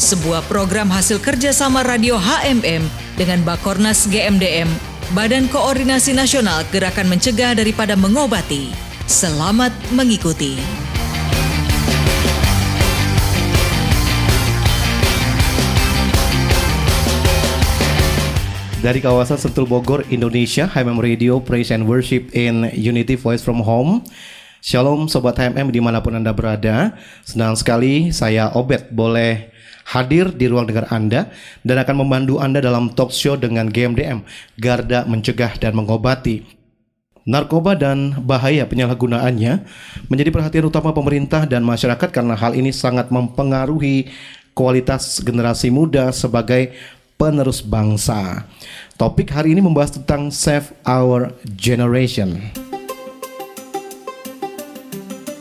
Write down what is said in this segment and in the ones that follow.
sebuah program hasil kerjasama radio HMM dengan Bakornas GMDM, Badan Koordinasi Nasional Gerakan Mencegah Daripada Mengobati. Selamat mengikuti. Dari kawasan Sentul Bogor, Indonesia, HMM Radio Praise and Worship in Unity Voice from Home. Shalom Sobat HMM di mana pun Anda berada. Senang sekali saya Obet boleh hadir di ruang dengar Anda dan akan membantu Anda dalam talk show dengan GMDM, Garda Mencegah dan Mengobati. Narkoba dan bahaya penyalahgunaannya menjadi perhatian utama pemerintah dan masyarakat karena hal ini sangat mempengaruhi kualitas generasi muda sebagai penerus bangsa. Topik hari ini membahas tentang Save Our Generation.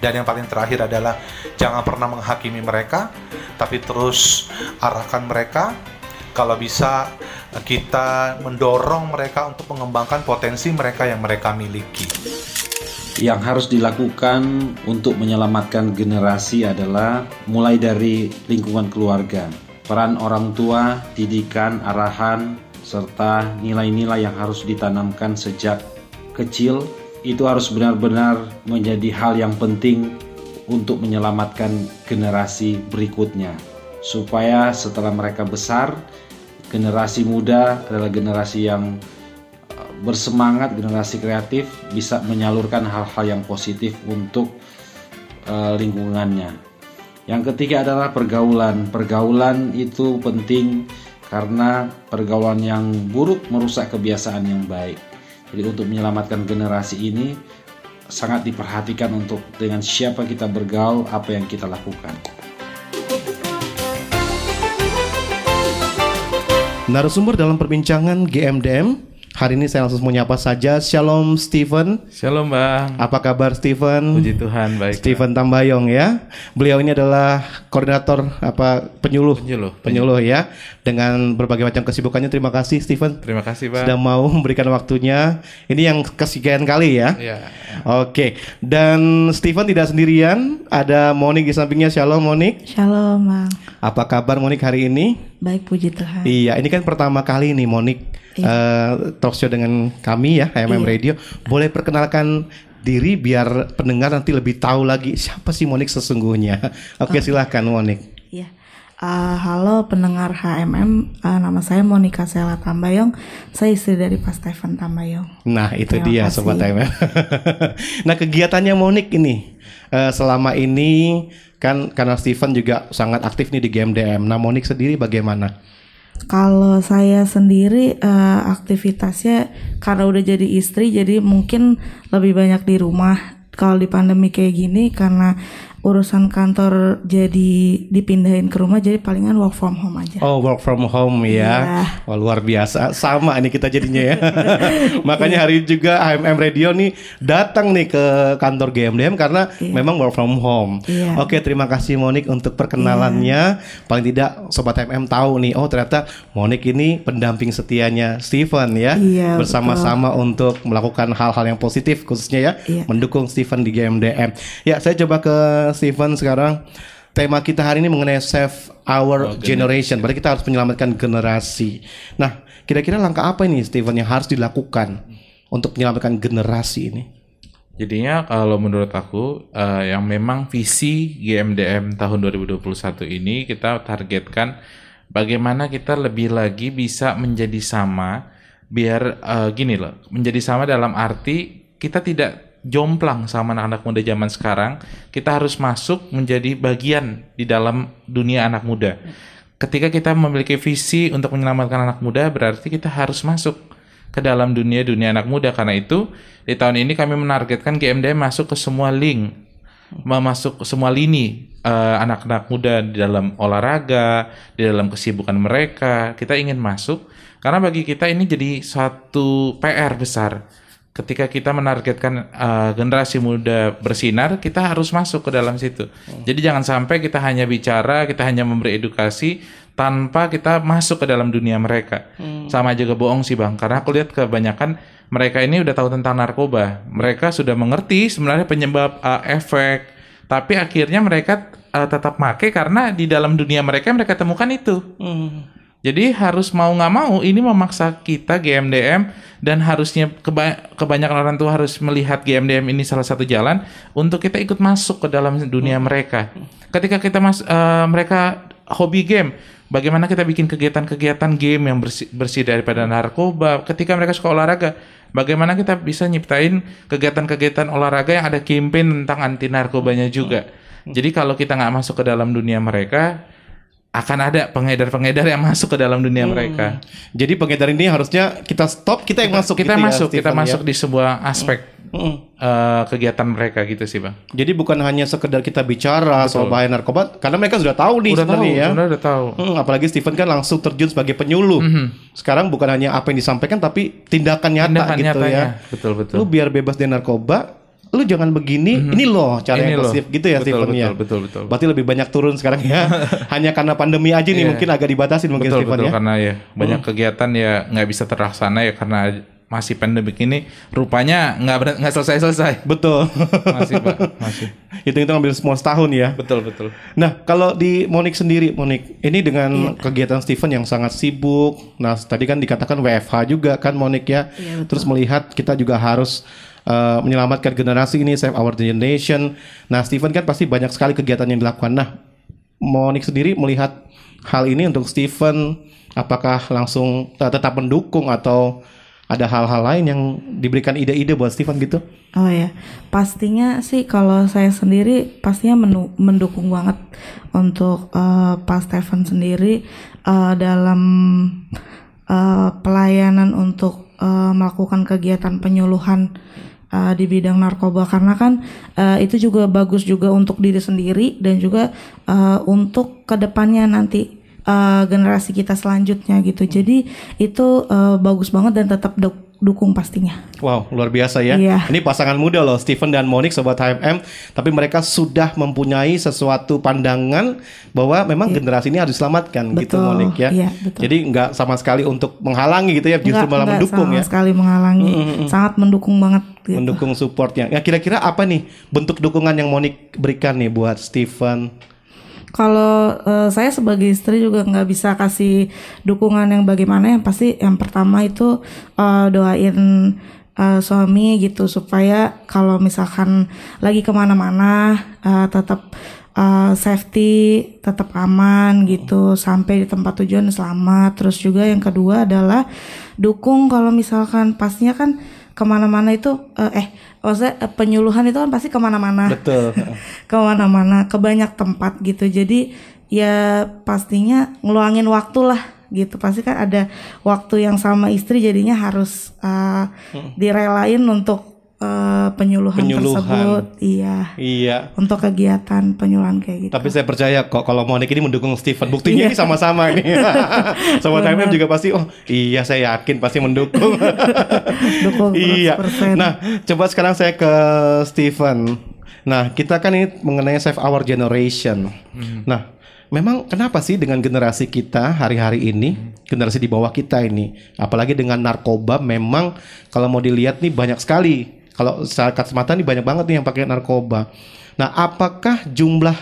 Dan yang paling terakhir adalah jangan pernah menghakimi mereka, tapi terus arahkan mereka. Kalau bisa kita mendorong mereka untuk mengembangkan potensi mereka yang mereka miliki. Yang harus dilakukan untuk menyelamatkan generasi adalah mulai dari lingkungan keluarga, peran orang tua, didikan, arahan, serta nilai-nilai yang harus ditanamkan sejak kecil itu harus benar-benar menjadi hal yang penting untuk menyelamatkan generasi berikutnya supaya setelah mereka besar generasi muda adalah generasi yang bersemangat generasi kreatif bisa menyalurkan hal-hal yang positif untuk uh, lingkungannya. Yang ketiga adalah pergaulan. Pergaulan itu penting karena pergaulan yang buruk merusak kebiasaan yang baik. Jadi untuk menyelamatkan generasi ini sangat diperhatikan untuk dengan siapa kita bergaul, apa yang kita lakukan. Narasumber dalam perbincangan GMDM Hari ini saya langsung menyapa saja. Shalom Stephen. Shalom Bang. Apa kabar Stephen? Puji Tuhan baik. Stephen Tambayong ya. Beliau ini adalah koordinator apa penyuluh. Penyuluh. Penyuluh ya. Dengan berbagai macam kesibukannya. Terima kasih Stephen. Terima kasih Bang. Sudah mau memberikan waktunya. Ini yang kesekian kali ya. Iya. Oke. Dan Stephen tidak sendirian. Ada Monik di sampingnya. Shalom Monik. Shalom Bang. Apa kabar Monik hari ini? Baik puji Tuhan. Iya, ini kan pertama kali nih Monik iya. uh, talk show dengan kami ya HMM iya. Radio. Boleh perkenalkan diri biar pendengar nanti lebih tahu lagi siapa sih Monik sesungguhnya. Oke, okay, silahkan Monik. Iya. Uh, halo pendengar HMM, uh, nama saya Monika Sela Tambayong. Saya istri dari Pak Stephen Tambayong. Nah itu Terima dia kasih. sobat HMM. nah kegiatannya Monik ini uh, selama ini kan karena Stephen juga sangat aktif nih di GMDM. Nah Monik sendiri bagaimana? Kalau saya sendiri uh, aktivitasnya karena udah jadi istri jadi mungkin lebih banyak di rumah. Kalau di pandemi kayak gini karena urusan kantor jadi dipindahin ke rumah jadi palingan work from home aja. Oh work from home ya, yeah. oh, luar biasa sama ini kita jadinya ya. Makanya hari juga HMM Radio nih datang nih ke kantor GMDM karena yeah. memang work from home. Yeah. Oke terima kasih Monik untuk perkenalannya. Yeah. Paling tidak sobat HMM tahu nih oh ternyata Monik ini pendamping setianya Steven ya yeah, bersama-sama untuk melakukan hal-hal yang positif khususnya ya yeah. mendukung Steven di GMDM. Ya saya coba ke Steven sekarang tema kita hari ini mengenai save our oh, generation. Berarti kita harus menyelamatkan generasi. Nah, kira-kira langkah apa ini Steven yang harus dilakukan untuk menyelamatkan generasi ini? Jadinya kalau menurut aku uh, yang memang visi GMDM tahun 2021 ini kita targetkan bagaimana kita lebih lagi bisa menjadi sama biar uh, gini loh, menjadi sama dalam arti kita tidak jomplang sama anak-anak muda zaman sekarang, kita harus masuk menjadi bagian di dalam dunia anak muda. Ketika kita memiliki visi untuk menyelamatkan anak muda, berarti kita harus masuk ke dalam dunia dunia anak muda. Karena itu di tahun ini kami menargetkan GMD masuk ke semua link, masuk semua lini uh, anak-anak muda di dalam olahraga, di dalam kesibukan mereka. Kita ingin masuk karena bagi kita ini jadi satu PR besar. Ketika kita menargetkan uh, generasi muda bersinar, kita harus masuk ke dalam situ. Hmm. Jadi jangan sampai kita hanya bicara, kita hanya memberi edukasi tanpa kita masuk ke dalam dunia mereka. Hmm. Sama juga bohong sih bang, karena aku lihat kebanyakan mereka ini udah tahu tentang narkoba. Mereka sudah mengerti sebenarnya penyebab uh, efek, tapi akhirnya mereka uh, tetap make karena di dalam dunia mereka mereka temukan itu. Hmm. Jadi harus mau nggak mau ini memaksa kita GMDM dan harusnya keba kebanyakan orang tua harus melihat GMDM ini salah satu jalan untuk kita ikut masuk ke dalam dunia hmm. mereka. Ketika kita mas uh, mereka hobi game, bagaimana kita bikin kegiatan-kegiatan game yang bersih, bersih daripada narkoba. Ketika mereka suka olahraga, bagaimana kita bisa nyiptain kegiatan-kegiatan olahraga yang ada campaign tentang anti narkobanya juga. Hmm. Jadi kalau kita nggak masuk ke dalam dunia mereka, akan ada pengedar-pengedar yang masuk ke dalam dunia hmm. mereka. Jadi pengedar ini harusnya kita stop, kita yang masuk. Kita gitu ya, masuk, ya, kita masuk di sebuah aspek hmm. uh, kegiatan mereka gitu sih bang. Jadi bukan hanya sekedar kita bicara Betul. soal bahaya narkoba, karena mereka sudah tahu nih udah sebenarnya tahu, ya. Sudah udah tahu. Hmm, apalagi Stephen kan langsung terjun sebagai penyuluh. Hmm. Sekarang bukan hanya apa yang disampaikan, tapi tindakan nyata tindakan gitu nyatanya. ya. Betul betul. Lu biar bebas dari narkoba, lu jangan begini, mm-hmm. ini loh cara ini yang positif gitu ya betul, Stephen betul, ya. Betul, betul, betul. Berarti lebih banyak turun sekarang ya. Hanya karena pandemi aja nih yeah. mungkin agak dibatasin mungkin betul, Stephen betul, ya. karena ya banyak hmm. kegiatan ya nggak bisa terlaksana ya karena masih pandemi ini rupanya nggak nggak selesai selesai. Betul. masih pak, masih. Itu itu ngambil semua setahun ya. Betul betul. Nah kalau di Monik sendiri, Monik, ini dengan iya. kegiatan Stephen yang sangat sibuk. Nah tadi kan dikatakan WFH juga kan Monik ya. Iya, Terus melihat kita juga harus uh, menyelamatkan generasi ini, save our generation. Nah, Stephen kan pasti banyak sekali kegiatan yang dilakukan. Nah, Monik sendiri melihat hal ini untuk Stephen, apakah langsung uh, tetap mendukung atau ada hal-hal lain yang diberikan ide-ide buat Stephen gitu? Oh ya, pastinya sih kalau saya sendiri pastinya mendukung banget untuk uh, Pak Stephen sendiri uh, dalam uh, pelayanan untuk uh, melakukan kegiatan penyuluhan uh, di bidang narkoba karena kan uh, itu juga bagus juga untuk diri sendiri dan juga uh, untuk ke depannya nanti uh, generasi kita selanjutnya gitu. Jadi itu uh, bagus banget dan tetap dukung pastinya. Wow, luar biasa ya. Iya. Ini pasangan muda loh, Steven dan Monik sobat HMM, tapi mereka sudah mempunyai sesuatu pandangan bahwa memang iya. generasi ini harus diselamatkan gitu, betul. gitu Monik ya. Iya, betul. Jadi nggak sama sekali untuk menghalangi gitu ya, justru enggak, malah enggak mendukung sama ya. sekali menghalangi, mm -hmm. sangat mendukung banget. Gitu. Mendukung supportnya. Ya kira-kira apa nih bentuk dukungan yang Monik berikan nih buat Steven, kalau uh, saya sebagai istri juga nggak bisa kasih dukungan yang bagaimana yang pasti yang pertama itu uh, doain uh, suami gitu supaya kalau misalkan lagi ke mana-mana uh, tetap uh, safety tetap aman gitu sampai di tempat tujuan selamat. Terus juga yang kedua adalah dukung kalau misalkan pastinya kan ke mana-mana itu uh, eh maksudnya uh, penyuluhan itu kan pasti ke mana-mana. Betul. Ke mana-mana ke banyak tempat gitu. Jadi ya pastinya ngeluangin waktu lah gitu. Pasti kan ada waktu yang sama istri jadinya harus uh, hmm. direlain untuk uh, penyuluhan, penyuluhan. tersebut. Iya. Iya. Untuk kegiatan penyuluhan kayak gitu. Tapi saya percaya kok kalau Monik ini mendukung Steven. Buktinya ini sama-sama ini. Sama TMM juga pasti oh iya saya yakin pasti mendukung. Dukung iya. nah coba sekarang saya ke Steven. Nah kita kan ini mengenai save our generation. Hmm. nah memang kenapa sih dengan generasi kita hari-hari ini, generasi di bawah kita ini, apalagi dengan narkoba memang kalau mau dilihat nih banyak sekali kalau saat kacamata ini banyak banget nih yang pakai narkoba. Nah, apakah jumlah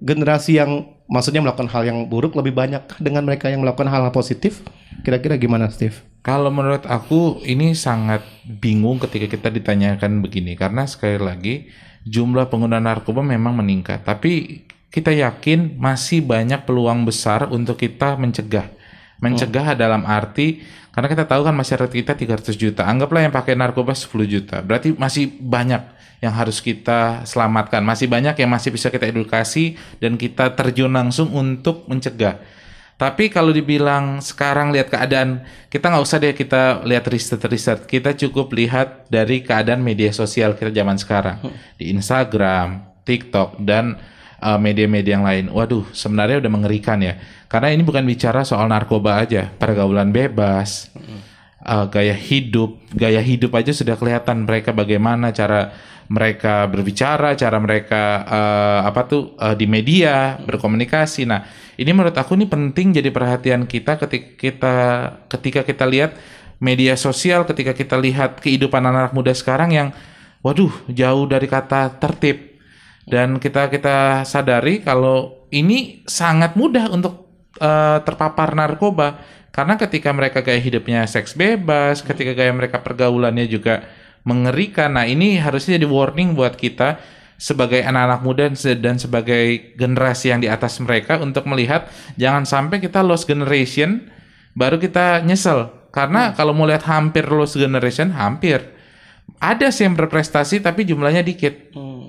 generasi yang maksudnya melakukan hal yang buruk lebih banyak dengan mereka yang melakukan hal-hal positif? Kira-kira gimana, Steve? Kalau menurut aku ini sangat bingung ketika kita ditanyakan begini karena sekali lagi jumlah pengguna narkoba memang meningkat, tapi kita yakin masih banyak peluang besar untuk kita mencegah Mencegah dalam arti karena kita tahu kan masyarakat kita 300 juta. Anggaplah yang pakai narkoba 10 juta. Berarti masih banyak yang harus kita selamatkan. Masih banyak yang masih bisa kita edukasi dan kita terjun langsung untuk mencegah. Tapi kalau dibilang sekarang lihat keadaan, kita nggak usah deh kita lihat riset-riset. Kita cukup lihat dari keadaan media sosial kita zaman sekarang. Di Instagram, TikTok, dan uh, media-media yang lain. Waduh, sebenarnya udah mengerikan ya. Karena ini bukan bicara soal narkoba aja, pergaulan bebas, uh, gaya hidup, gaya hidup aja sudah kelihatan mereka bagaimana cara mereka berbicara, cara mereka uh, apa tuh uh, di media berkomunikasi. Nah, ini menurut aku ini penting jadi perhatian kita ketika kita ketika kita lihat media sosial, ketika kita lihat kehidupan anak, -anak muda sekarang yang waduh jauh dari kata tertib. Dan kita kita sadari kalau ini sangat mudah untuk uh, terpapar narkoba karena ketika mereka gaya hidupnya seks bebas, ketika gaya mereka pergaulannya juga mengerikan. Nah, ini harusnya jadi warning buat kita sebagai anak-anak muda dan sebagai generasi yang di atas mereka untuk melihat jangan sampai kita lost generation baru kita nyesel. Karena hmm. kalau mau lihat hampir lost generation, hampir ada sih yang berprestasi tapi jumlahnya dikit. Hmm.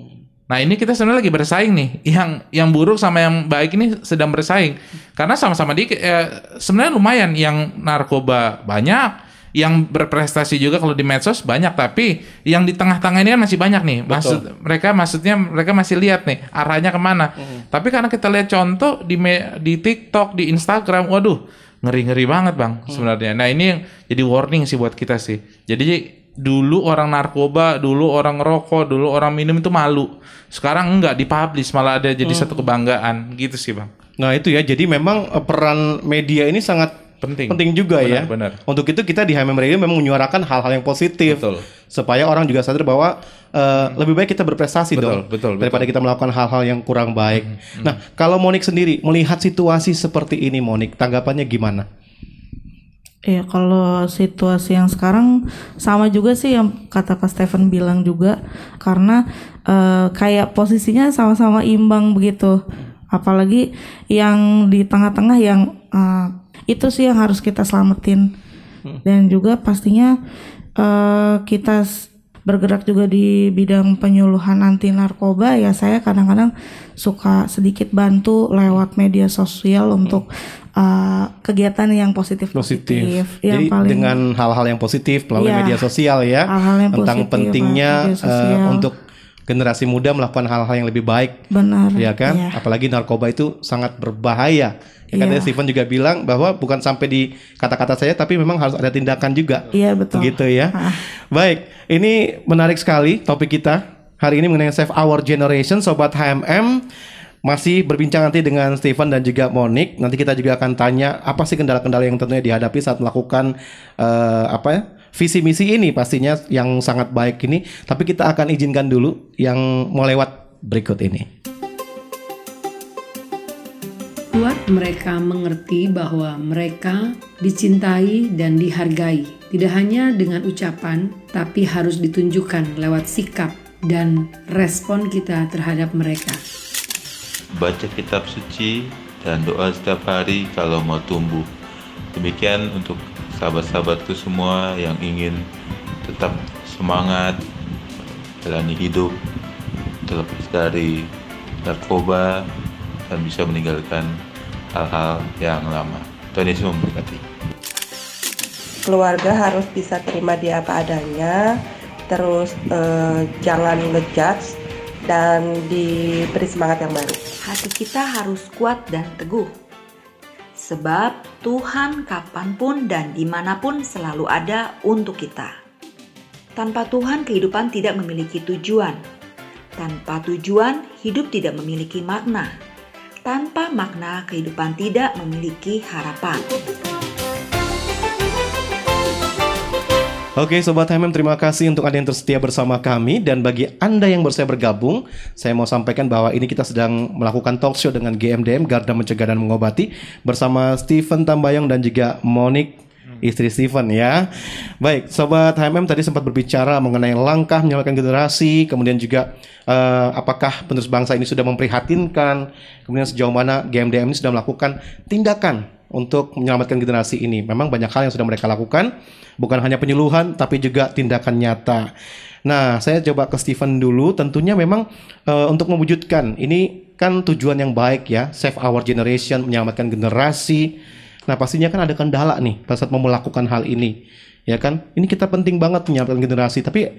Nah ini kita sebenarnya lagi bersaing nih, yang yang buruk sama yang baik ini sedang bersaing, karena sama-sama dikit. Eh, sebenarnya lumayan, yang narkoba banyak, yang berprestasi juga kalau di medsos banyak, tapi yang di tengah-tengah ini kan masih banyak nih. Maksud mereka maksudnya mereka masih lihat nih arahnya ke mana. Mm. Tapi karena kita lihat contoh di me, di TikTok, di Instagram, waduh ngeri-ngeri banget bang mm. sebenarnya. Nah ini yang jadi warning sih buat kita sih. Jadi dulu orang narkoba, dulu orang rokok, dulu orang minum itu malu. Sekarang enggak dipublish malah ada jadi hmm. satu kebanggaan gitu sih, Bang. Nah, itu ya. Jadi memang eh, peran media ini sangat penting. Penting juga benar, ya. Benar. Untuk itu kita di HMM Radio memang menyuarakan hal-hal yang positif. Betul. Supaya orang juga sadar bahwa uh, lebih baik kita berprestasi betul, dong betul, daripada betul. kita melakukan hal-hal yang kurang baik. Hmm, hmm. Nah, kalau Monik sendiri melihat situasi seperti ini Monik, tanggapannya gimana? Ya kalau situasi yang sekarang sama juga sih yang kata Kak Stephen bilang juga karena uh, kayak posisinya sama-sama imbang begitu. Apalagi yang di tengah-tengah yang uh, itu sih yang harus kita selamatin. Hmm. Dan juga pastinya uh, kita bergerak juga di bidang penyuluhan anti narkoba ya saya kadang-kadang suka sedikit bantu lewat media sosial untuk uh, kegiatan yang positif. Positif, Yang Jadi paling, dengan hal-hal yang positif melalui iya, media sosial ya hal-hal yang tentang positif, pentingnya uh, untuk generasi muda melakukan hal-hal yang lebih baik. Benar. Ya kan? Iya. Apalagi narkoba itu sangat berbahaya. Ya iya. Steven juga bilang bahwa bukan sampai di kata-kata saya tapi memang harus ada tindakan juga. Iya betul. Gitu ya. Ah. Baik, ini menarik sekali topik kita hari ini mengenai Save Our Generation sobat HMM masih berbincang nanti dengan Steven dan juga Monik. Nanti kita juga akan tanya apa sih kendala-kendala yang tentunya dihadapi saat melakukan uh, apa ya? Visi misi ini pastinya yang sangat baik ini. Tapi kita akan izinkan dulu yang mau lewat berikut ini. Buat mereka mengerti bahwa mereka dicintai dan dihargai, tidak hanya dengan ucapan, tapi harus ditunjukkan lewat sikap dan respon kita terhadap mereka baca kitab suci, dan doa setiap hari kalau mau tumbuh. Demikian untuk sahabat-sahabatku semua yang ingin tetap semangat jalani hidup terlepas dari narkoba dan bisa meninggalkan hal-hal yang lama. Tuhan Yesus memberkati. Keluarga harus bisa terima dia apa adanya, terus eh, jangan ngejudge dan diberi semangat yang baru. Hati kita harus kuat dan teguh. Sebab Tuhan kapan pun dan di mana pun selalu ada untuk kita. Tanpa Tuhan kehidupan tidak memiliki tujuan. Tanpa tujuan hidup tidak memiliki makna. Tanpa makna kehidupan tidak memiliki harapan. Oke Sobat HMM terima kasih untuk Anda yang tersetia bersama kami. Dan bagi Anda yang saya bergabung Saya mau sampaikan bahwa ini kita sedang melakukan talk show dengan GMDM Garda Mencegah dan Mengobati Bersama Steven Tambayong dan juga Monik istri Steven ya. Baik Sobat HMM tadi sempat berbicara mengenai langkah menyelamatkan generasi Kemudian juga uh, apakah penerus bangsa ini sudah memprihatinkan Kemudian sejauh mana GMDM ini sudah melakukan tindakan untuk menyelamatkan generasi ini. Memang banyak hal yang sudah mereka lakukan, bukan hanya penyuluhan tapi juga tindakan nyata. Nah, saya coba ke Steven dulu. Tentunya memang uh, untuk mewujudkan ini kan tujuan yang baik ya, save our generation, menyelamatkan generasi. Nah, pastinya kan ada kendala nih pada saat mau melakukan hal ini. Ya kan? Ini kita penting banget menyelamatkan generasi, tapi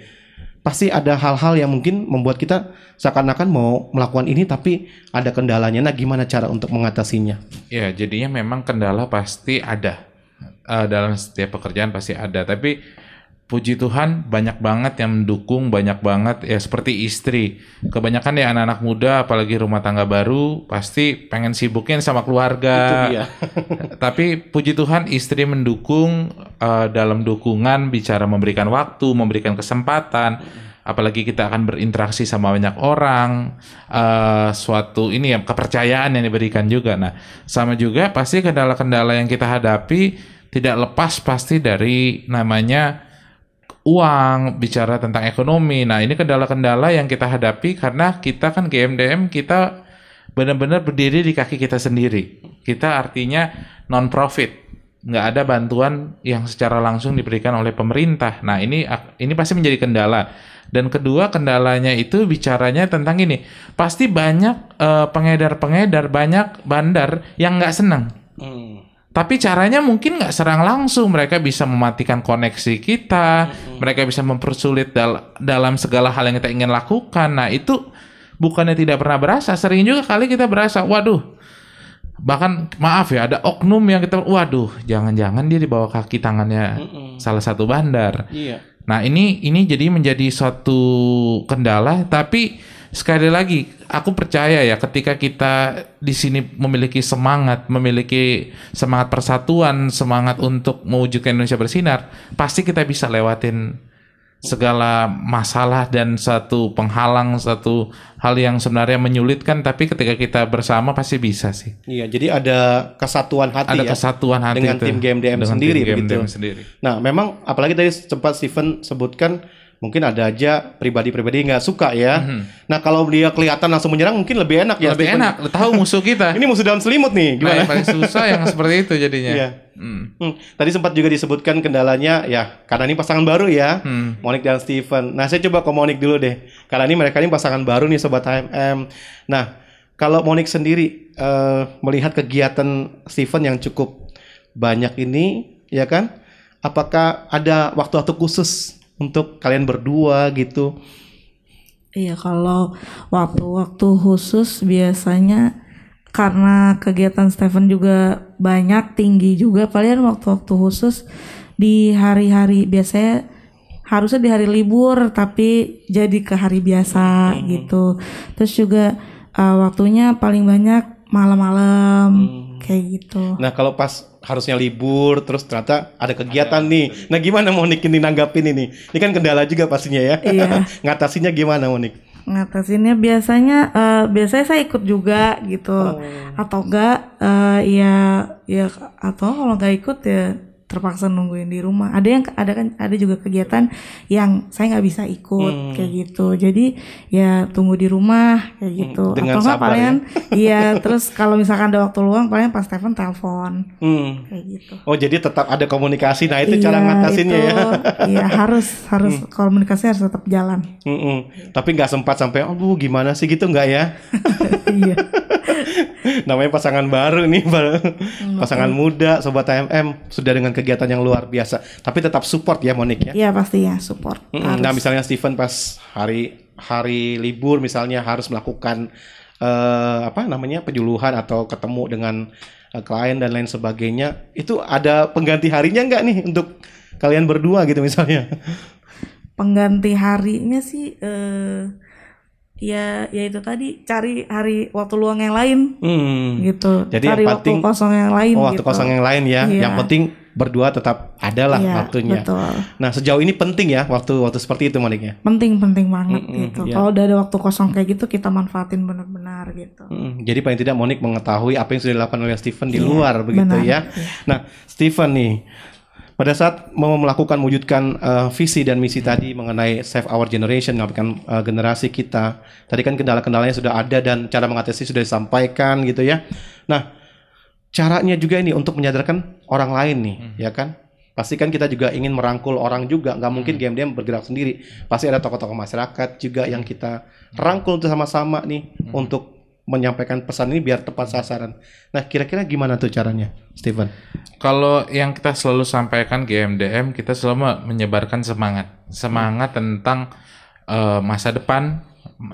pasti ada hal-hal yang mungkin membuat kita seakan-akan mau melakukan ini tapi ada kendalanya. Nah, gimana cara untuk mengatasinya? Ya, jadinya memang kendala pasti ada. Uh, dalam setiap pekerjaan pasti ada, tapi puji Tuhan banyak banget yang mendukung, banyak banget ya seperti istri. Kebanyakan ya anak-anak muda apalagi rumah tangga baru pasti pengen sibukin sama keluarga. Itu dia. Tapi puji Tuhan istri mendukung uh, dalam dukungan bicara memberikan waktu, memberikan kesempatan. Apalagi kita akan berinteraksi sama banyak orang, uh, suatu ini ya kepercayaan yang diberikan juga. Nah, sama juga pasti kendala-kendala yang kita hadapi tidak lepas pasti dari namanya uang, bicara tentang ekonomi. Nah, ini kendala-kendala yang kita hadapi karena kita kan GMDM kita benar-benar berdiri di kaki kita sendiri. Kita artinya non profit. Nggak ada bantuan yang secara langsung diberikan oleh pemerintah. Nah, ini ini pasti menjadi kendala. Dan kedua kendalanya itu bicaranya tentang ini. Pasti banyak uh, pengedar-pengedar, banyak bandar yang nggak senang. Hmm tapi caranya mungkin nggak serang langsung. Mereka bisa mematikan koneksi kita, mm-hmm. mereka bisa mempersulit dal- dalam segala hal yang kita ingin lakukan. Nah itu bukannya tidak pernah berasa, sering juga kali kita berasa, waduh, bahkan maaf ya ada oknum yang kita, waduh, jangan-jangan dia di bawah kaki tangannya mm-hmm. salah satu bandar. Iya. Nah ini ini jadi menjadi suatu kendala, tapi sekali lagi aku percaya ya ketika kita di sini memiliki semangat, memiliki semangat persatuan, semangat untuk mewujudkan Indonesia bersinar, pasti kita bisa lewatin segala masalah dan satu penghalang satu hal yang sebenarnya menyulitkan tapi ketika kita bersama pasti bisa sih. Iya, jadi ada kesatuan hati ada ya. kesatuan hati dengan itu. tim GMDM dengan sendiri tim GMDM sendiri. Nah, memang apalagi tadi sempat Steven sebutkan mungkin ada aja pribadi-pribadi nggak suka ya. Mm-hmm. Nah kalau dia kelihatan langsung menyerang mungkin lebih enak ya. Lebih enak, tahu musuh kita. Ini musuh dalam selimut nih, gimana? Nah, paling susah yang seperti itu jadinya. Iya. Hmm. Hmm. Tadi sempat juga disebutkan kendalanya ya karena ini pasangan baru ya, hmm. Monik dan Steven. Nah saya coba ke Monik dulu deh, karena ini mereka ini pasangan baru nih sobat HMM. Nah kalau Monik sendiri uh, melihat kegiatan Steven yang cukup banyak ini, ya kan? Apakah ada waktu-waktu khusus untuk kalian berdua gitu? Iya, kalau waktu-waktu khusus biasanya karena kegiatan Stephen juga banyak tinggi juga paling waktu-waktu khusus di hari-hari biasanya harusnya di hari libur tapi jadi ke hari biasa hmm. gitu. Terus juga uh, waktunya paling banyak malam-malam hmm. kayak gitu. Nah, kalau pas harusnya libur terus ternyata ada kegiatan nih. Nah gimana Monik ini nanggapin ini? Ini kan kendala juga pastinya ya. Iya. Ngatasinya gimana Monik? Ngatasinnya biasanya uh, biasanya saya ikut juga gitu. Oh. Atau enggak uh, ya ya atau kalau nggak ikut ya terpaksa nungguin di rumah. Ada yang ada kan ada juga kegiatan yang saya nggak bisa ikut hmm. kayak gitu. Jadi ya tunggu di rumah kayak hmm, gitu. Dengan Atau enggak paling ya? iya terus kalau misalkan ada waktu luang paling pas Stephen telepon. Hmm. Kayak gitu. Oh jadi tetap ada komunikasi. Nah itu iya, cara ngatasinnya itu, ya. Iya harus harus hmm. komunikasi harus tetap jalan. Hmm, hmm. Tapi nggak sempat sampai oh gimana sih gitu nggak ya? iya. Namanya pasangan baru nih, pasangan muda, sobat AMM sudah dengan kegiatan yang luar biasa. Tapi tetap support ya Monik ya. Iya pasti ya support. Mm Nah misalnya Steven pas hari hari libur misalnya harus melakukan uh, apa namanya penyuluhan atau ketemu dengan uh, klien dan lain sebagainya, itu ada pengganti harinya nggak nih untuk kalian berdua gitu misalnya? Pengganti harinya sih. Uh ya ya itu tadi cari hari waktu luang yang lain hmm. gitu jadi cari yang penting, waktu kosong yang lain oh, waktu gitu. kosong yang lain ya iya. yang penting berdua tetap ada lah iya, waktunya betul. nah sejauh ini penting ya waktu waktu seperti itu Monik ya penting penting banget mm -mm, gitu iya. kalau udah ada waktu kosong kayak gitu kita manfaatin benar-benar gitu mm, jadi paling tidak Monik mengetahui apa yang sudah dilakukan oleh Steven di iya, luar begitu benar, ya iya. nah Steven nih pada saat mau melakukan mewujudkan uh, visi dan misi tadi mengenai save our generation, mengapakan uh, generasi kita, tadi kan kendala-kendalanya sudah ada dan cara mengatasi sudah disampaikan gitu ya. Nah, caranya juga ini untuk menyadarkan orang lain nih, ya kan? Pasti kan kita juga ingin merangkul orang juga, nggak mungkin GMDM bergerak sendiri. Pasti ada tokoh-tokoh masyarakat juga yang kita rangkul untuk sama-sama nih untuk menyampaikan pesan ini biar tepat sasaran. Nah, kira-kira gimana tuh caranya, Steven? Kalau yang kita selalu sampaikan GMDM, kita selalu menyebarkan semangat, semangat tentang uh, masa depan,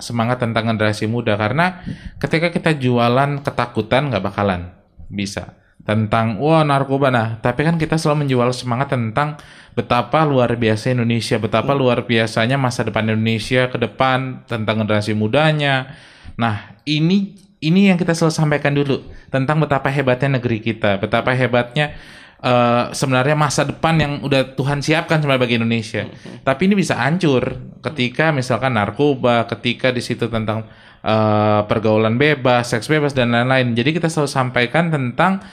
semangat tentang generasi muda. Karena ketika kita jualan ketakutan nggak bakalan bisa tentang wah narkoba nah tapi kan kita selalu menjual semangat tentang betapa luar biasa Indonesia betapa hmm. luar biasanya masa depan Indonesia ke depan tentang generasi mudanya nah ini ini yang kita selalu sampaikan dulu tentang betapa hebatnya negeri kita betapa hebatnya uh, sebenarnya masa depan yang udah Tuhan siapkan sebenarnya bagi Indonesia hmm. tapi ini bisa hancur ketika misalkan narkoba ketika di situ tentang uh, pergaulan bebas seks bebas dan lain-lain. Jadi kita selalu sampaikan tentang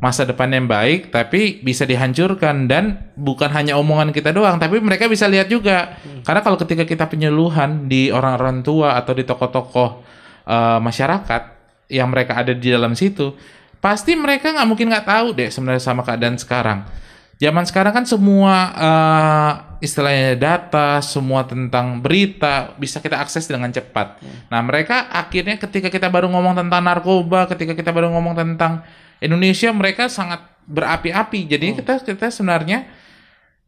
masa depan yang baik tapi bisa dihancurkan. Dan bukan hanya omongan kita doang tapi mereka bisa lihat juga. Hmm. karena kalau ketika kita penyuluhan di orang-orang tua atau di tokoh-tokoh uh, masyarakat yang mereka ada di dalam situ pasti mereka nggak mungkin nggak tahu deh sebenarnya sama keadaan sekarang. Zaman sekarang kan semua uh, istilahnya data semua tentang berita bisa kita akses dengan cepat hmm. nah mereka akhirnya ketika kita baru ngomong tentang narkoba ketika kita baru ngomong tentang Indonesia mereka sangat berapi-api. Jadi hmm. kita kita sebenarnya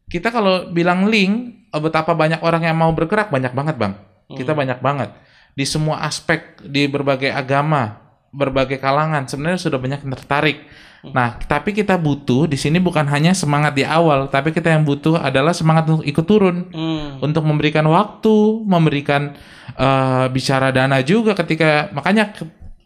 kita kalau bilang link betapa banyak orang yang mau bergerak banyak banget, Bang. Hmm. Kita banyak banget di semua aspek di berbagai agama, berbagai kalangan sebenarnya sudah banyak yang tertarik. Hmm. Nah, tapi kita butuh di sini bukan hanya semangat di awal, tapi kita yang butuh adalah semangat untuk ikut turun, hmm. untuk memberikan waktu, memberikan uh, bicara dana juga ketika makanya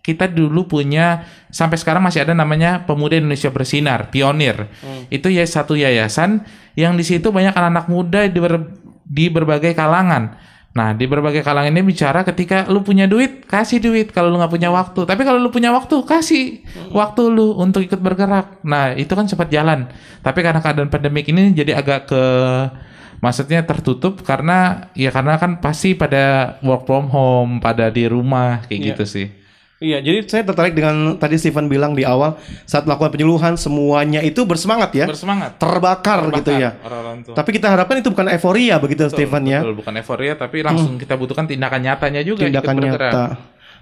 kita dulu punya sampai sekarang masih ada namanya Pemuda Indonesia Bersinar, Pionir. Hmm. Itu ya satu yayasan yang di situ banyak anak-anak muda di, ber, di berbagai kalangan. Nah, di berbagai kalangan ini bicara ketika lu punya duit, kasih duit. Kalau lu nggak punya waktu, tapi kalau lu punya waktu, kasih hmm. waktu lu untuk ikut bergerak. Nah, itu kan cepat jalan. Tapi karena keadaan pandemik ini jadi agak ke maksudnya tertutup karena ya karena kan pasti pada work from home, pada di rumah kayak yeah. gitu sih. Iya, jadi saya tertarik dengan tadi Steven bilang di awal saat melakukan penyuluhan semuanya itu bersemangat ya. Bersemangat. Terbakar, terbakar gitu ya. Tapi kita harapkan itu bukan euforia begitu betul, Steven ya. Betul, bukan euforia tapi langsung hmm. kita butuhkan tindakan nyatanya juga tindakan nyata.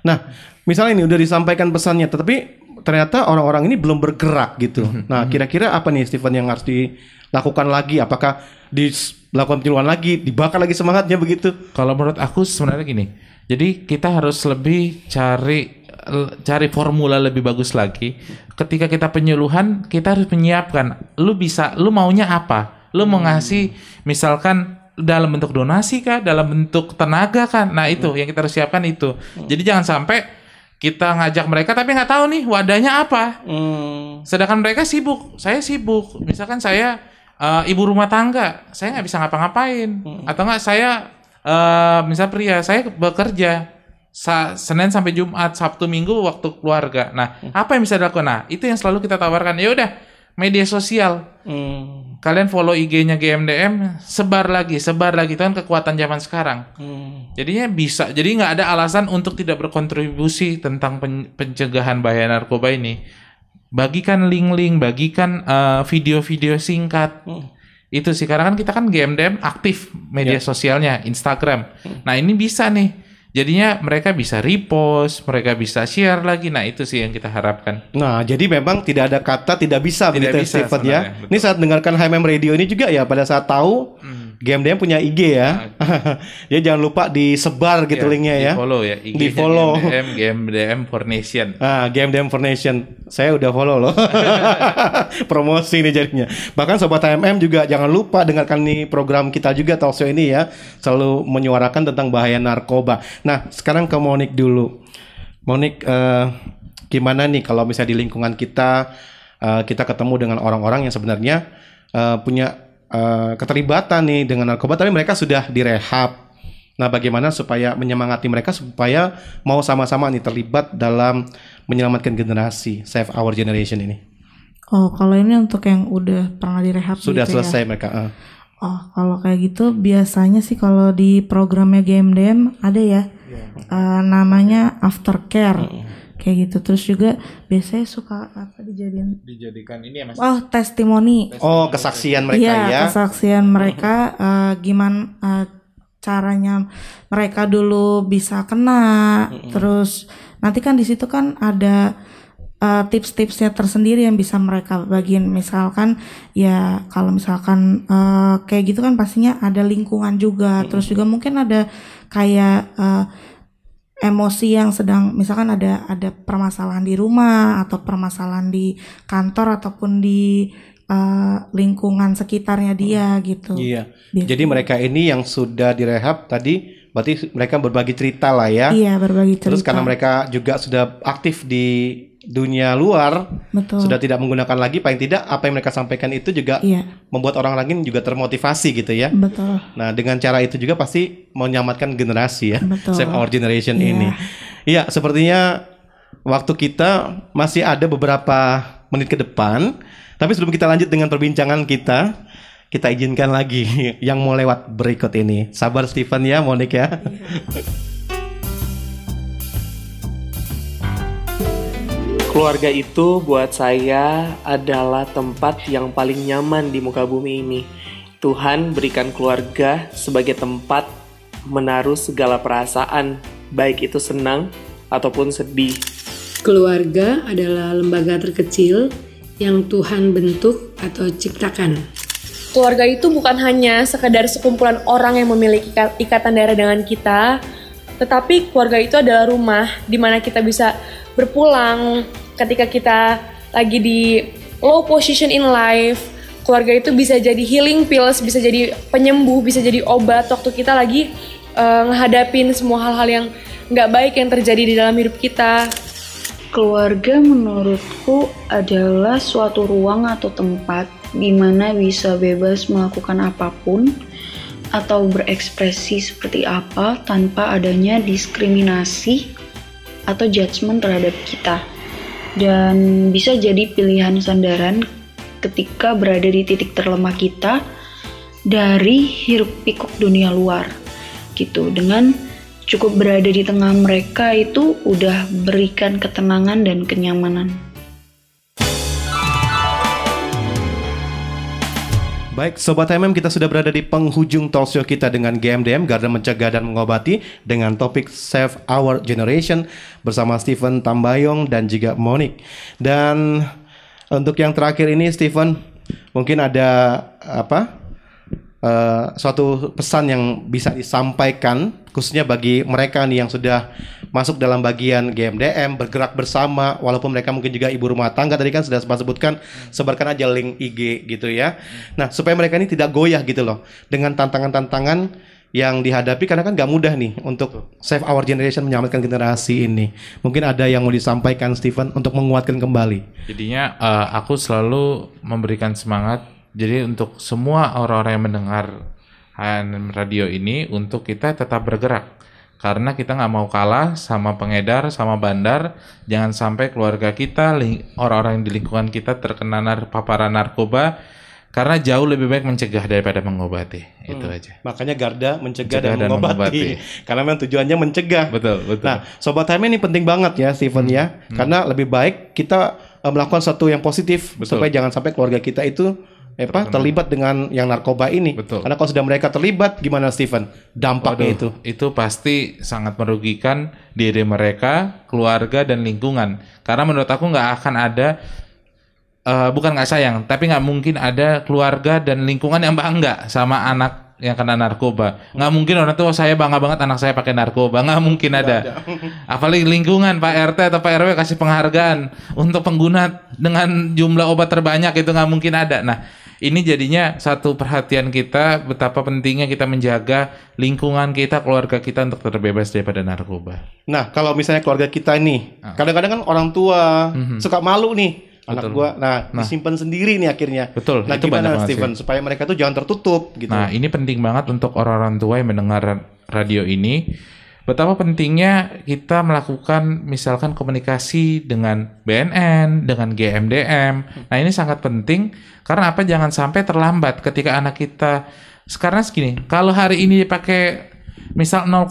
Nah, misalnya ini udah disampaikan pesannya tetapi ternyata orang-orang ini belum bergerak gitu. Hmm. Nah, kira-kira apa nih Steven yang harus dilakukan lagi? Apakah dilakukan penyuluhan lagi, dibakar lagi semangatnya begitu? Kalau menurut aku sebenarnya gini. Jadi kita harus lebih cari cari formula lebih bagus lagi. Ketika kita penyuluhan, kita harus menyiapkan. Lu bisa, lu maunya apa? Lu mau ngasih misalkan dalam bentuk donasi kah, dalam bentuk tenaga kan? Nah itu yang kita harus siapkan itu. Jadi jangan sampai kita ngajak mereka tapi nggak tahu nih wadahnya apa. Hmm. Sedangkan mereka sibuk, saya sibuk. Misalkan saya uh, ibu rumah tangga, saya nggak bisa ngapa-ngapain. Hmm. Atau nggak saya uh, misal pria, saya bekerja Sa Senin sampai Jumat, Sabtu Minggu waktu keluarga. Nah, hmm. apa yang bisa dilakukan? Nah, itu yang selalu kita tawarkan. Ya udah, media sosial. Hmm. Kalian follow IG-nya GMDM, sebar lagi, sebar lagi. Itu kan kekuatan zaman sekarang. Hmm. Jadinya bisa. Jadi nggak ada alasan untuk tidak berkontribusi tentang pen pencegahan bahaya narkoba ini. Bagikan link-link, bagikan uh, video-video singkat. Hmm. Itu sih karena kan kita kan GMDM aktif media yeah. sosialnya, Instagram. Hmm. Nah, ini bisa nih Jadinya mereka bisa repost, mereka bisa share lagi. Nah itu sih yang kita harapkan. Nah jadi memang tidak ada kata tidak bisa tidak begitu bisa, Stephen ya. Betul. Ini saat dengarkan HMM Radio ini juga ya pada saat tahu hmm GMDM punya IG ya. ya jangan lupa disebar gitu ya, linknya ya. Di follow ya. IG di follow. GMDM, GMDM for Nation. Ah, GMDM for Nation. Saya udah follow loh. Promosi nih jadinya. Bahkan sobat HMM juga jangan lupa dengarkan nih program kita juga talkshow ini ya. Selalu menyuarakan tentang bahaya narkoba. Nah, sekarang ke Monik dulu. Monik, uh, gimana nih kalau misalnya di lingkungan kita uh, kita ketemu dengan orang-orang yang sebenarnya uh, punya uh, keterlibatan nih dengan narkoba tapi mereka sudah direhab. Nah, bagaimana supaya menyemangati mereka supaya mau sama-sama nih terlibat dalam menyelamatkan generasi, save our generation ini? Oh, kalau ini untuk yang udah pernah direhab sudah gitu ya? selesai ya? mereka. Uh. Oh, kalau kayak gitu biasanya sih kalau di programnya GMDM ada ya, yeah. uh, namanya aftercare. Mm. Kayak gitu. Terus juga biasanya suka apa dijadiin? Dijadikan ini ya Mas. oh testimoni. Oh, kesaksian mereka Iya, ya. kesaksian mereka eh, gimana eh, caranya mereka dulu bisa kena, terus nanti kan di situ kan ada eh, tips-tipsnya tersendiri yang bisa mereka bagiin. Misalkan ya kalau misalkan eh, kayak gitu kan pastinya ada lingkungan juga, terus juga mungkin ada kayak eh, emosi yang sedang misalkan ada ada permasalahan di rumah atau permasalahan di kantor ataupun di eh, lingkungan sekitarnya dia gitu. Iya. Biasanya. Jadi mereka ini yang sudah direhab tadi berarti mereka berbagi cerita lah ya. Iya, berbagi cerita. Terus karena mereka juga sudah aktif di dunia luar, Betul. sudah tidak menggunakan lagi paling tidak apa yang mereka sampaikan itu juga Iya. membuat orang lain juga termotivasi gitu ya. Betul. Nah, dengan cara itu juga pasti menyelamatkan generasi ya. Betul. Save our generation Iya. ini. Iya, sepertinya waktu kita masih ada beberapa menit ke depan. Tapi sebelum kita lanjut dengan perbincangan kita, kita izinkan lagi yang mau lewat berikut ini. Sabar Steven ya, Monik ya. Keluarga itu buat saya adalah tempat yang paling nyaman di muka bumi ini. Tuhan berikan keluarga sebagai tempat menaruh segala perasaan, baik itu senang ataupun sedih. Keluarga adalah lembaga terkecil yang Tuhan bentuk atau ciptakan. Keluarga itu bukan hanya sekedar sekumpulan orang yang memiliki ika- ikatan darah dengan kita, tetapi keluarga itu adalah rumah di mana kita bisa berpulang ketika kita lagi di low position in life. Keluarga itu bisa jadi healing pills, bisa jadi penyembuh, bisa jadi obat waktu kita lagi eh, ngehadapin semua hal-hal yang nggak baik yang terjadi di dalam hidup kita. Keluarga menurutku adalah suatu ruang atau tempat di mana bisa bebas melakukan apa pun atau berekspresi seperti apa tanpa adanya diskriminasi atau judgement terhadap kita. Dan bisa jadi pilihan sandaran ketika berada di titik terlemah kita dari hiruk pikuk dunia luar gitu dengan cukup berada di tengah mereka itu udah berikan ketenangan dan kenyamanan. Baik, Sobat MM kita sudah berada di penghujung talk show kita dengan GMDM, Garda Mencegah dan Mengobati dengan topik Save Our Generation bersama Stephen Tambayong dan juga Monik. Dan untuk yang terakhir ini Stephen, mungkin ada apa? Eh, suatu pesan yang bisa disampaikan khususnya bagi mereka nih yang sudah masuk dalam bagian GMDM bergerak bersama walaupun mereka mungkin juga ibu rumah tangga tadi kan sudah sempat sebutkan sebarkan aja link IG gitu ya. Nah, supaya mereka ini tidak goyah gitu loh dengan tantangan-tantangan yang dihadapi karena kan nggak mudah nih untuk save our generation menyelamatkan generasi ini. Mungkin ada yang mau disampaikan Stephen untuk menguatkan kembali. Jadinya eh, aku selalu memberikan semangat. Jadi untuk semua orang-orang yang mendengar radio ini untuk kita tetap bergerak. Karena kita nggak mau kalah sama pengedar, sama bandar. Jangan sampai keluarga kita, orang-orang yang di lingkungan kita terkena nar paparan narkoba. Karena jauh lebih baik mencegah daripada mengobati. Itu Hmm. aja. Makanya Garda mencegah, Mencegah dan, dan mengobati. mengobati. Karena memang tujuannya mencegah. Betul, betul. Nah, sobat HM ini penting banget ya, Steven ya. Karena lebih baik kita eh, melakukan sesuatu yang positif Betul. supaya jangan sampai keluarga kita itu eh, apa terlibat dengan yang narkoba ini. Karena kalau sudah mereka terlibat, gimana Steven? Dampaknya Waduh, itu. itu pasti sangat merugikan diri mereka, keluarga dan lingkungan. Karena menurut aku nggak akan ada eh, bukan nggak sayang, tapi nggak mungkin ada keluarga dan lingkungan yang bangga sama anak yang kena narkoba. Nggak mungkin orang tua saya bangga banget anak saya pakai narkoba. Nggak mungkin ada. Apalagi lingkungan Pak RT atau Pak RW kasih penghargaan untuk pengguna dengan jumlah obat terbanyak itu nggak mungkin ada. Nah, ini jadinya satu perhatian kita betapa pentingnya kita menjaga lingkungan kita, keluarga kita untuk terbebas daripada narkoba. Nah, kalau misalnya keluarga kita nih, kadang-kadang kan orang tua suka malu nih. Anak Ah. Betul. gua, nah, Nah. disimpan sendiri nih akhirnya. Betul, Nah, itu gimana Steven sih. supaya mereka tuh jangan tertutup gitu. Nah, ini penting banget untuk orang-orang tua yang mendengar radio ini. Betapa pentingnya kita melakukan misalkan komunikasi dengan BNN, dengan GMDM. Nah, ini sangat penting karena apa? Jangan sampai terlambat ketika anak kita sekarang segini. Kalau hari ini dipakai misal 0,5,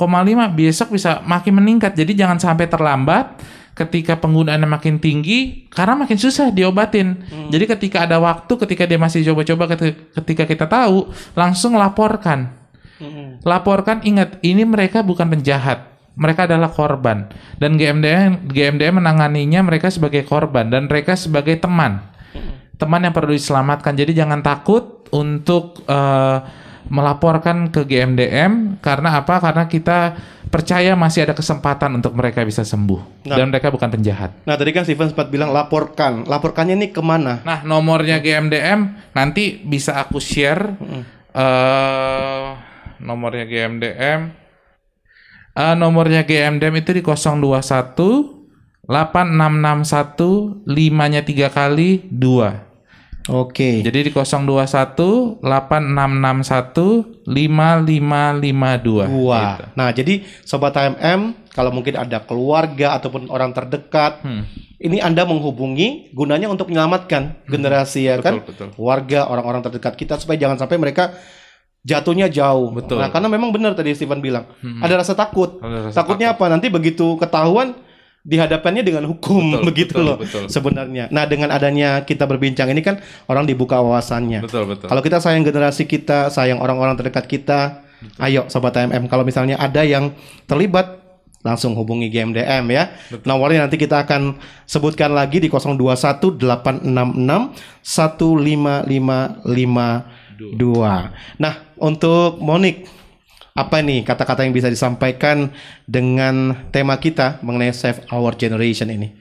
besok bisa makin meningkat. Jadi jangan sampai terlambat ketika penggunaannya makin tinggi karena makin susah diobatin. Hmm. Jadi ketika ada waktu ketika dia masih coba-coba ketika kita tahu langsung laporkan. Hmm. Laporkan ingat ini mereka bukan penjahat. Mereka adalah korban dan GMDM GMDM menanganinya mereka sebagai korban dan mereka sebagai teman. Hmm. Teman yang perlu diselamatkan. Jadi jangan takut untuk uh, melaporkan ke GMDM karena apa? Karena kita percaya masih ada kesempatan untuk mereka bisa sembuh nah, dan mereka bukan penjahat. Nah tadi kan Steven sempat bilang laporkan, laporkannya ini ke mana? Nah nomornya GMDM nanti bisa aku share hmm. uh, nomornya GMDM. Uh, nomornya GMDM itu di 021 8661 5-nya 3 kali 2. Oke. Jadi di 021 8661 5552. Wah. Gitu. Nah, jadi sobat HMM kalau mungkin ada keluarga ataupun orang terdekat, hmm. ini Anda menghubungi gunanya untuk menyelamatkan hmm. generasi ya betul, kan, betul. warga, orang-orang terdekat kita supaya jangan sampai mereka jatuhnya jauh. Betul. Nah, karena memang benar tadi Steven bilang, hmm. ada rasa takut. Ada rasa Takutnya takut. apa? Nanti begitu ketahuan dihadapannya dengan hukum betul, begitu betul, loh betul. sebenarnya. Nah dengan adanya kita berbincang ini kan orang dibuka wawasannya. Betul betul. Kalau kita sayang generasi kita, sayang orang-orang terdekat kita, betul. ayo sobat MM kalau misalnya ada yang terlibat langsung hubungi GMDM ya. Betul. Nomornya nanti kita akan sebutkan lagi di 021 866 15552. Nah, untuk Monik apa nih kata-kata yang bisa disampaikan dengan tema kita mengenai Save Our Generation ini?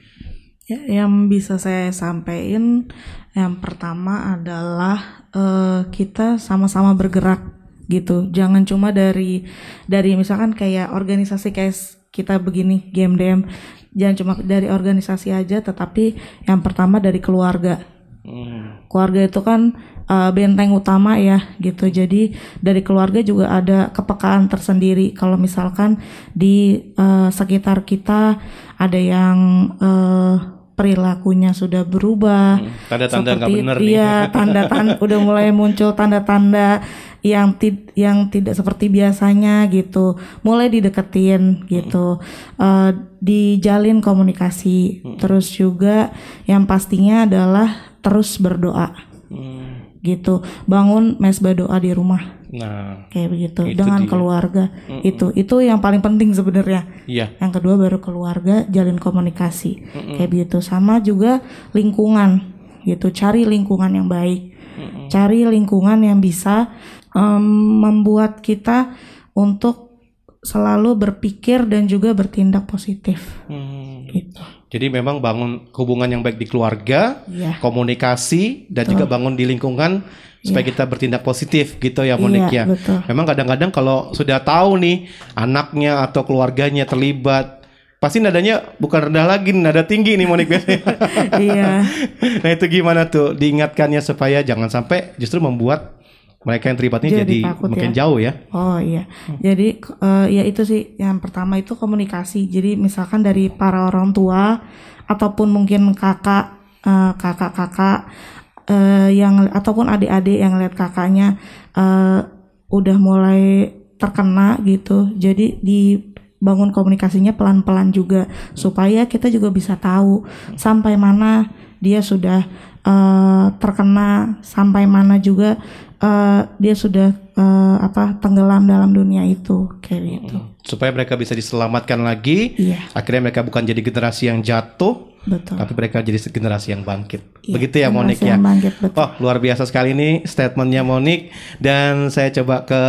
Ya, yang bisa saya sampaikan yang pertama adalah uh, kita sama-sama bergerak gitu. Jangan cuma dari dari misalkan kayak organisasi kayak kita begini GMDM, jangan cuma dari organisasi aja, tetapi yang pertama dari keluarga. Hmm. Keluarga itu kan uh, benteng utama ya gitu. Jadi dari keluarga juga ada kepekaan tersendiri. Kalau misalkan di uh, sekitar kita ada yang uh, perilakunya sudah berubah, hmm, tanda-tanda nggak benar nih. Iya, tanda-tanda udah mulai muncul tanda-tanda yang tid yang tidak seperti biasanya gitu. Mulai dideketin gitu. Uh, dijalin komunikasi. Hmm. Terus juga yang pastinya adalah terus berdoa. Hmm gitu bangun mesbah doa di rumah nah kayak begitu dengan dia. keluarga mm -mm. itu itu yang paling penting sebenarnya iya. yang kedua baru keluarga jalin komunikasi mm -mm. kayak begitu sama juga lingkungan gitu cari lingkungan yang baik mm -mm. cari lingkungan yang bisa um, membuat kita untuk selalu berpikir dan juga bertindak positif mm. gitu jadi memang bangun hubungan yang baik di keluarga, yeah. komunikasi dan betul. juga bangun di lingkungan supaya yeah. kita bertindak positif gitu ya Monik yeah, ya. Betul. Memang kadang-kadang kalau sudah tahu nih anaknya atau keluarganya terlibat pasti nadanya bukan rendah lagi, nada tinggi nih Monik biasanya. iya. nah itu gimana tuh diingatkannya supaya jangan sampai justru membuat mereka yang terlibatnya jadi, jadi takut, makin ya? jauh ya. Oh iya. Hmm. Jadi uh, ya itu sih yang pertama itu komunikasi. Jadi misalkan dari para orang tua ataupun mungkin kakak uh, kakak-kakak uh, yang ataupun adik-adik yang lihat kakaknya uh, udah mulai terkena gitu. Jadi dibangun komunikasinya pelan-pelan juga supaya kita juga bisa tahu sampai mana dia sudah uh, terkena sampai mana juga uh, dia sudah uh, apa tenggelam dalam dunia itu kayak gitu. Supaya mereka bisa diselamatkan lagi. Iya. Akhirnya mereka bukan jadi generasi yang jatuh, betul. tapi mereka jadi generasi yang bangkit. Iya, Begitu ya Monik ya. Bangkit, betul. Oh luar biasa sekali ini statementnya Monik dan saya coba ke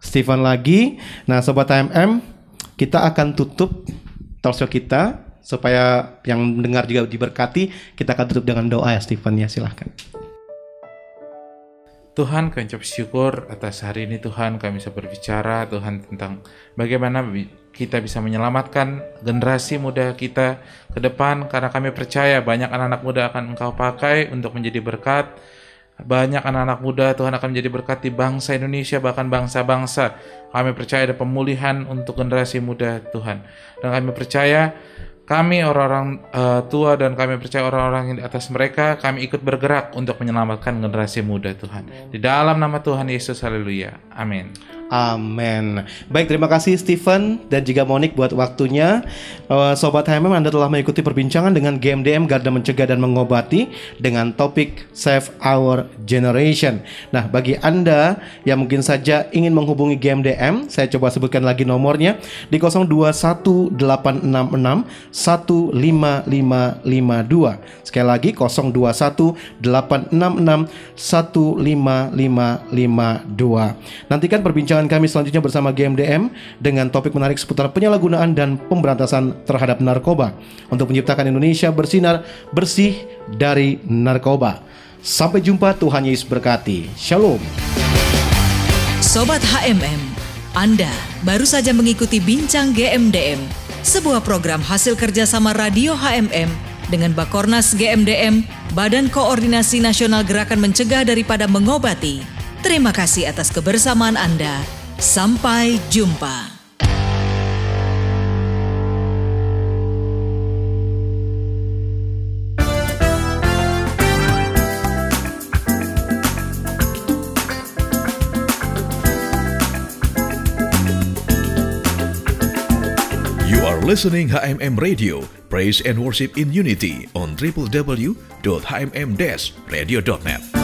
Steven lagi. Nah sobat HMM kita akan tutup talkshow kita supaya yang mendengar juga diberkati. Kita akan tutup dengan doa ya Steven ya silahkan. Tuhan kami ucap syukur atas hari ini Tuhan. Kami bisa berbicara Tuhan tentang bagaimana kita bisa menyelamatkan generasi muda kita ke depan. Karena kami percaya banyak anak-anak muda akan Engkau pakai untuk menjadi berkat. Banyak anak-anak muda Tuhan akan menjadi berkat di bangsa Indonesia bahkan bangsa-bangsa. Kami percaya ada pemulihan untuk generasi muda Tuhan. Dan kami percaya kami orang-orang uh, tua dan kami percaya orang-orang yang di atas mereka, kami ikut bergerak untuk menyelamatkan generasi muda Tuhan. Di dalam nama Tuhan Yesus, haleluya. Amin. Amin. Baik, terima kasih Stephen dan juga Monik buat waktunya. Uh, Sobat HMM, Anda telah mengikuti perbincangan dengan GMDM Garda Mencegah dan Mengobati dengan topik Save Our Generation. Nah, bagi Anda yang mungkin saja ingin menghubungi GMDM, saya coba sebutkan lagi nomornya di 021866 15552. Sekali lagi 021866 15552. Nantikan perbincangan perbincangan kami selanjutnya bersama GMDM dengan topik menarik seputar penyalahgunaan dan pemberantasan terhadap narkoba untuk menciptakan Indonesia bersinar bersih dari narkoba. Sampai jumpa, Tuhan Yesus berkati. Shalom. Sobat HMM, Anda baru saja mengikuti Bincang GMDM, sebuah program hasil kerjasama Radio HMM dengan Bakornas GMDM, Badan Koordinasi Nasional Gerakan Mencegah Daripada Mengobati Terima kasih atas kebersamaan Anda. Sampai jumpa. Listening HMM Radio, Praise and Worship in Unity on www.hmm-radio.net.